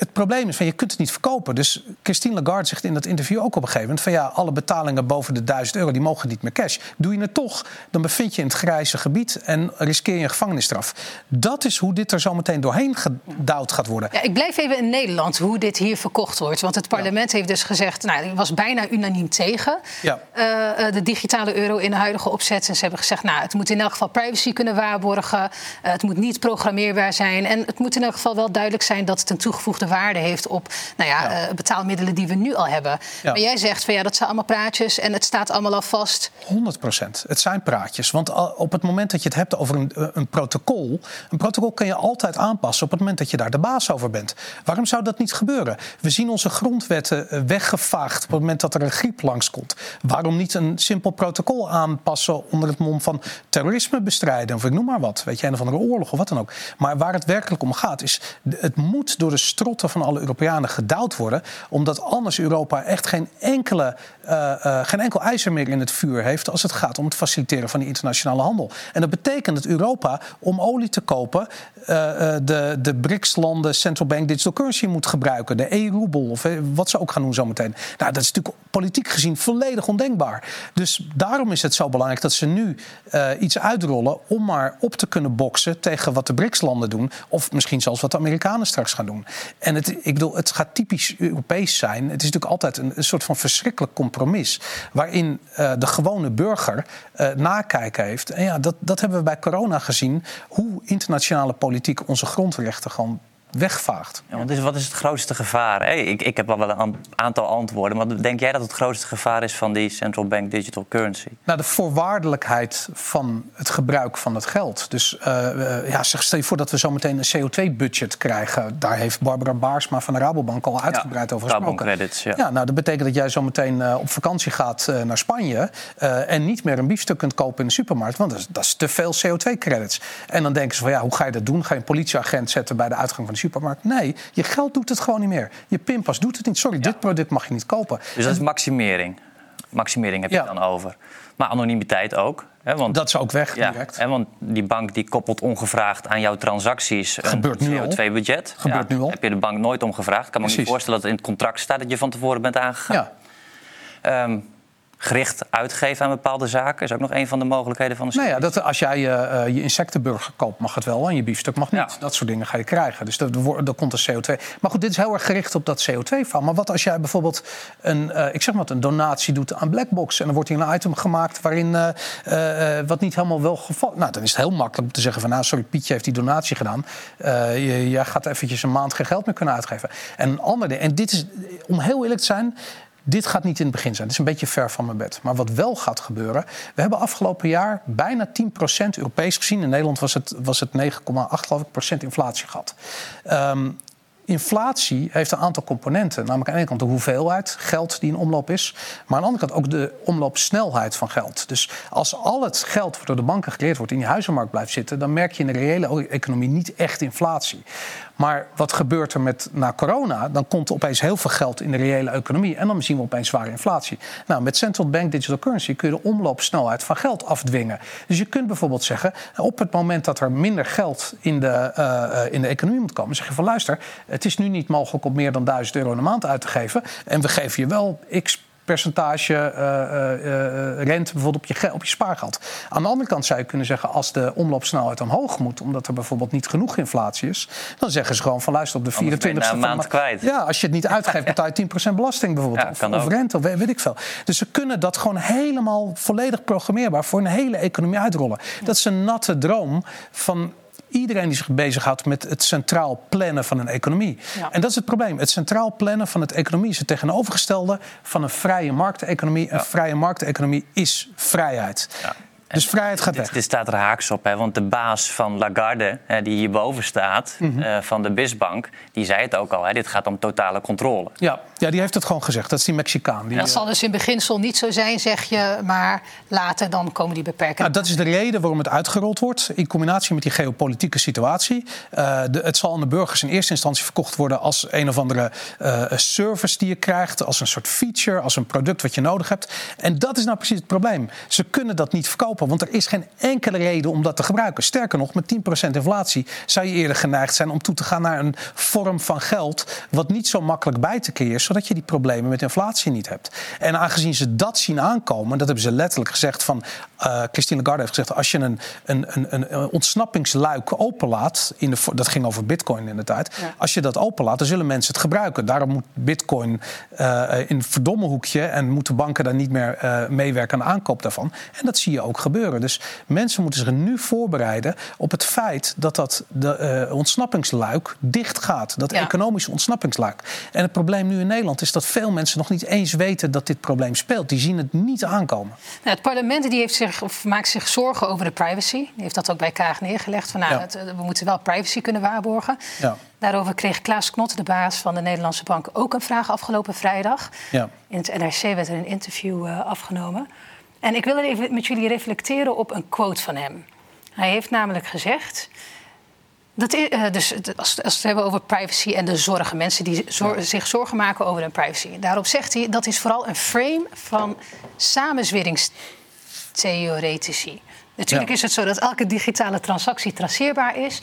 Het probleem is van je kunt het niet verkopen. Dus Christine Lagarde zegt in dat interview ook op een gegeven moment van ja, alle betalingen boven de 1000 euro die mogen niet meer cash. Doe je het toch, dan bevind je in het grijze gebied en riskeer je een gevangenisstraf. Dat is hoe dit er zo meteen doorheen gedouwd gaat worden. Ja, ik blijf even in Nederland hoe dit hier verkocht wordt. Want het parlement ja. heeft dus gezegd, nou, die was bijna unaniem tegen ja. uh, de digitale euro in de huidige opzet. En ze hebben gezegd, nou, het moet in elk geval privacy kunnen waarborgen. Uh, het moet niet programmeerbaar zijn. En het moet in elk geval wel duidelijk zijn dat het een toegevoegde waarde heeft op nou ja, ja. Uh, betaalmiddelen die we nu al hebben. Ja. Maar jij zegt van ja, dat zijn allemaal praatjes en het staat allemaal al vast. 100 procent. Het zijn praatjes. Want op het moment dat je het hebt over een, een, protocol, een protocol kan je altijd aanpassen op het moment dat je daar de baas over bent. Waarom zou dat niet gebeuren? We zien onze grondwetten eh, weggevaagd op het moment dat er een griep langskomt. Waarom niet een simpel protocol aanpassen onder het mom van terrorisme bestrijden of ik noem maar wat, weet je, een of andere oorlog of wat dan ook. Maar waar het werkelijk om gaat is, het moet door de strot van alle Europeanen gedouwd worden. Omdat anders Europa echt geen, enkele, uh, uh, geen enkel ijzer meer in het vuur heeft als het gaat om het faciliteren van die internationale handel. En dat betekent dat Europa om olie te kopen uh, de, de BRICS-landen central bank digital currency moet gebruiken. De e-roebel of wat ze ook gaan doen zometeen. Nou, dat is natuurlijk politiek gezien volledig ondenkbaar. Dus daarom is het zo belangrijk dat ze nu iets uitrollen om maar op te kunnen boksen tegen wat de BRICS-landen doen. Of misschien zelfs wat de Amerikanen straks gaan doen. En het, ik bedoel, het gaat typisch Europees zijn. Het is natuurlijk altijd een, soort van verschrikkelijk compromis. Waarin uh, de gewone burger uh, nakijken heeft. En ja, dat, dat hebben we bij corona gezien. Hoe internationale politiek onze grondrechten gewoon wegvaagt. Ja, want wat is het grootste gevaar? Hey, ik, ik heb al wel een aantal antwoorden. Maar denk jij dat het grootste gevaar is van die central bank digital currency? Nou, de voorwaardelijkheid van het gebruik van het geld. Dus uh, ja, stel je voor dat we zometeen een CO2-budget krijgen. Daar heeft Barbara Baarsma van de Rabobank al uitgebreid ja, over gesproken. Credits, ja. ja, nou, dat betekent dat jij zometeen uh, op vakantie gaat uh, naar Spanje... en niet meer een biefstuk kunt kopen in de supermarkt. Want dat is, dat is te veel CO2-credits. En dan denken ze van, ja, hoe ga je dat doen? Ga je een politieagent zetten bij de uitgang van de supermarkt. Nee, je geld doet het gewoon niet meer. Je pinpas doet het niet. Sorry, ja. dit product mag je niet kopen. Dus dat is maximering. Maximering heb je ja. dan over. Maar anonimiteit ook. Hè, want, dat is ook weg ja, direct. Hè, want die bank die koppelt ongevraagd aan jouw transacties Gebeurt een CO2-budget. Gebeurt nu al. Heb je de bank nooit om gevraagd. Ik kan me niet voorstellen dat het in het contract staat dat je van tevoren bent aangegaan. Ja. Um, gericht uitgeven aan bepaalde zaken is ook nog een van de mogelijkheden van de nou ja, dat, Als jij uh, je insectenburger koopt, mag het wel en je biefstuk mag niet. Ja. Dat soort dingen ga je krijgen. Dus er komt een CO2. Maar goed, dit is heel erg gericht op dat CO2-verhaal. Maar wat als jij bijvoorbeeld een, uh, ik zeg maar, een donatie doet aan Blackbox... en er wordt hier een item gemaakt waarin uh, wat niet helemaal wel gevallen... Nou, dan is het heel makkelijk om te zeggen van... nou, sorry, Pietje heeft die donatie gedaan. jij gaat eventjes een maand geen geld meer kunnen uitgeven. En een ander en dit is, om heel eerlijk te zijn... Dit gaat niet in het begin zijn. Het is een beetje ver van mijn bed. Maar wat wel gaat gebeuren. We hebben afgelopen jaar bijna 10% Europees gezien. In Nederland was het, was het 9,8 geloof ik, procent inflatie gehad. Um, inflatie heeft een aantal componenten. Namelijk aan de ene kant de hoeveelheid geld die in omloop is. Maar aan de andere kant ook de omloopsnelheid van geld. Dus als al het geld wat door de banken gecreëerd wordt in die huizenmarkt blijft zitten... dan merk je in de reële economie niet echt inflatie. Maar wat gebeurt er met na corona? Dan komt er opeens heel veel geld in de reële economie. En dan zien we opeens zware inflatie. Nou, met central bank digital currency kun je de omloopsnelheid van geld afdwingen. Dus je kunt bijvoorbeeld zeggen, op het moment dat er minder geld in de, uh, in de economie moet komen, zeg je van luister, het is nu niet mogelijk om meer dan 1000 euro in de maand uit te geven. En we geven je wel x percentage uh, rente bijvoorbeeld op je, op je spaargeld. Aan de andere kant zou je kunnen zeggen... als de omloopsnelheid omhoog moet... omdat er bijvoorbeeld niet genoeg inflatie is... dan zeggen ze gewoon van luister op de 24 ste maand kwijt. Ja, als je het niet uitgeeft betaal je 10% belasting bijvoorbeeld. Ja, of, of rente, of weet ik veel. Dus ze kunnen dat gewoon helemaal volledig programmeerbaar... voor een hele economie uitrollen. Dat is een natte droom van iedereen die zich bezighoudt met het centraal plannen van een economie. Ja. En dat is het probleem. Het centraal plannen van het economie is het tegenovergestelde van een vrije markteconomie. Een vrije markteconomie is vrijheid. Dus vrijheid gaat weg. Dit staat er haaks op, hè, want de baas van Lagarde, hè, die hierboven staat, mm -hmm. uh, van de BISbank, die zei het ook al. Hè, dit gaat om totale controle. Ja, ja, die heeft het gewoon gezegd. Dat is die Mexicaan. Die, dat zal dus in beginsel niet zo zijn, zeg je, maar later dan komen die beperkingen. Nou, dat is de reden waarom het uitgerold wordt, in combinatie met die geopolitieke situatie. Uh, de, het zal aan de burgers in eerste instantie verkocht worden als een of andere uh, service die je krijgt, als een soort feature, als een product wat je nodig hebt. En dat is nou precies het probleem. Ze kunnen dat niet verkopen. Want er is geen enkele reden om dat te gebruiken. Sterker nog, met 10% inflatie zou je eerder geneigd zijn om toe te gaan naar een vorm van geld. wat niet zo makkelijk bij te keren, zodat je die problemen met inflatie niet hebt. En aangezien ze dat zien aankomen, dat hebben ze letterlijk gezegd van. Uh, Christine Lagarde heeft gezegd: als je een, een, een, een ontsnappingsluik openlaat. In de, dat ging over Bitcoin in de tijd. Ja. Als je dat openlaat, dan zullen mensen het gebruiken. Daarom moet Bitcoin uh, in een verdomme hoekje. en moeten banken daar niet meer uh, meewerken aan de aankoop daarvan. En dat zie je ook gebeuren. Dus mensen moeten zich nu voorbereiden op het feit dat dat de ontsnappingsluik dicht gaat. Dat ja. economische ontsnappingsluik. En het probleem nu in Nederland is dat veel mensen nog niet eens weten dat dit probleem speelt. Die zien het niet aankomen. Nou, het parlement die heeft zich, of maakt zich zorgen over de privacy. Die heeft dat ook bij Kaag neergelegd. Van, nou, ja. het, we moeten wel privacy kunnen waarborgen. Ja. Daarover kreeg Klaas Knot, de baas van de Nederlandse Bank, ook een vraag afgelopen vrijdag. Ja. In het NRC werd er een interview uh, afgenomen. En ik wil even met jullie reflecteren op een quote van hem. Hij heeft namelijk gezegd: Dat is, uh, dus als, we het hebben over privacy en de zorgen, mensen die zor zich zorgen maken over hun privacy. Daarop zegt hij dat is vooral een frame van samenzweringstheoretici. Natuurlijk ja. is het zo dat elke digitale transactie traceerbaar is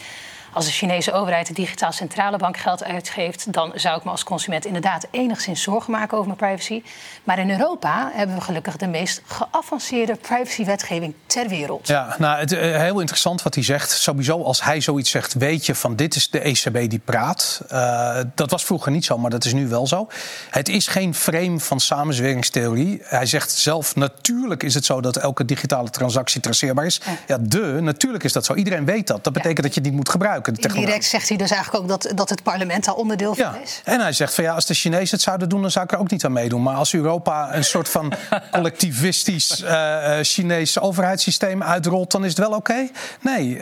als de Chinese overheid de digitaal centrale bank geld uitgeeft, dan zou ik me als consument inderdaad enigszins zorgen maken over mijn privacy. Maar in Europa hebben we gelukkig de meest geavanceerde privacywetgeving ter wereld. Ja, nou, het, uh, heel interessant wat hij zegt. Sowieso, als hij zoiets zegt, weet je van dit is de ECB die praat. Uh, dat was vroeger niet zo, maar dat is nu wel zo. Het is geen frame van samenzweringstheorie. Hij zegt zelf, natuurlijk is het zo dat elke digitale transactie traceerbaar is. Ja, ja de, natuurlijk is dat zo. Iedereen weet dat. Dat betekent ja. dat je het niet moet gebruiken. Direct zegt hij dus eigenlijk ook dat, dat het parlement daar onderdeel van ja. is. En hij zegt van ja, als de Chinezen het zouden doen, dan zou ik er ook niet aan meedoen. Maar als Europa een soort van collectivistisch uh, Chinees overheidssysteem uitrolt, dan is het wel oké. Okay? Nee, uh,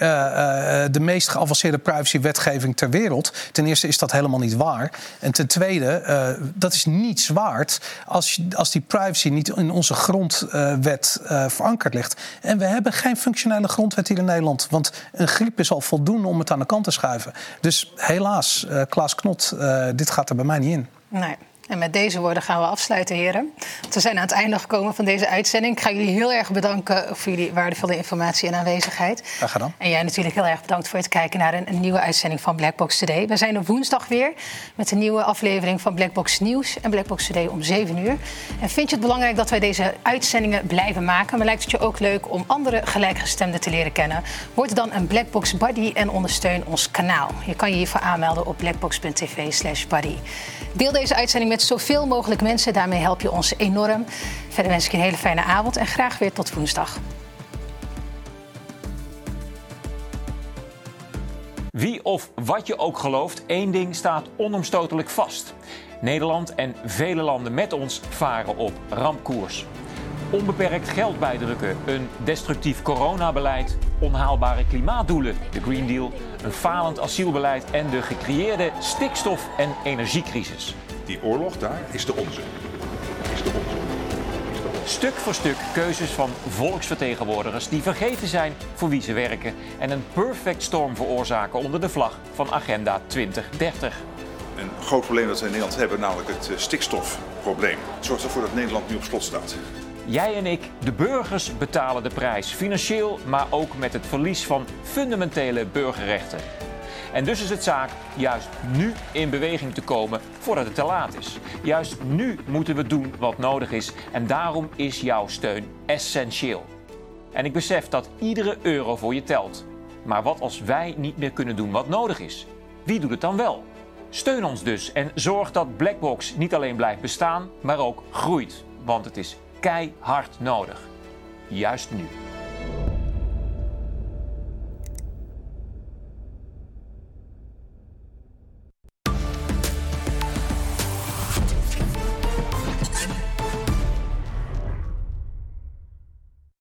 de meest geavanceerde privacywetgeving ter wereld. Ten eerste is dat helemaal niet waar. En ten tweede, dat is niets waard als, als die privacy niet in onze grondwet verankerd ligt. En we hebben geen functionele grondwet hier in Nederland. Want een griep is al voldoende om het aan de kant Dus helaas, uh, Klaas Knot, uh, dit gaat er bij mij niet in. Nee. En met deze woorden gaan we afsluiten, heren. We zijn aan het einde gekomen van deze uitzending. Ik ga jullie heel erg bedanken voor jullie waardevolle informatie en aanwezigheid. Graag gedaan. En jij natuurlijk heel erg bedankt voor het kijken naar een, een, nieuwe uitzending van Blackbox Today. We zijn op woensdag weer met een nieuwe aflevering van Blackbox Nieuws en Blackbox Today om 7 uur. En vind je het belangrijk dat wij deze uitzendingen blijven maken? Maar lijkt het je ook leuk om andere gelijkgestemden te leren kennen? Word dan een Blackbox Buddy en ondersteun ons kanaal. Je kan je hiervoor aanmelden op blackbox.tv/buddy. Deel deze uitzending met zoveel mogelijk mensen. Daarmee help je ons enorm. Verder wens ik je een hele fijne avond en graag weer tot woensdag. Wie of wat je ook gelooft, één ding staat onomstotelijk vast. Nederland en vele landen met ons varen op rampkoers. Onbeperkt geld bijdrukken, een destructief coronabeleid, onhaalbare klimaatdoelen, de Green Deal, een falend asielbeleid en de gecreëerde stikstof- en energiecrisis. Die oorlog daar is de onze. Is de onze. Stuk voor stuk keuzes van volksvertegenwoordigers die vergeten zijn voor wie ze werken en een perfect storm veroorzaken onder de vlag van Agenda 2030. Een groot probleem dat we in Nederland hebben, namelijk het stikstofprobleem, zorgt ervoor dat Nederland nu op slot staat. Jij en ik, de burgers, betalen de prijs. Financieel, maar ook met het verlies van fundamentele burgerrechten. En dus is het zaak juist nu in beweging te komen voordat het te laat is. Juist nu moeten we doen wat nodig is en daarom is jouw steun essentieel. En ik besef dat iedere euro voor je telt. Maar wat als wij niet meer kunnen doen wat nodig is? Wie doet het dan wel? Steun ons dus en zorg dat Blackbox niet alleen blijft bestaan, maar ook groeit. Want het is keihard nodig. Juist nu.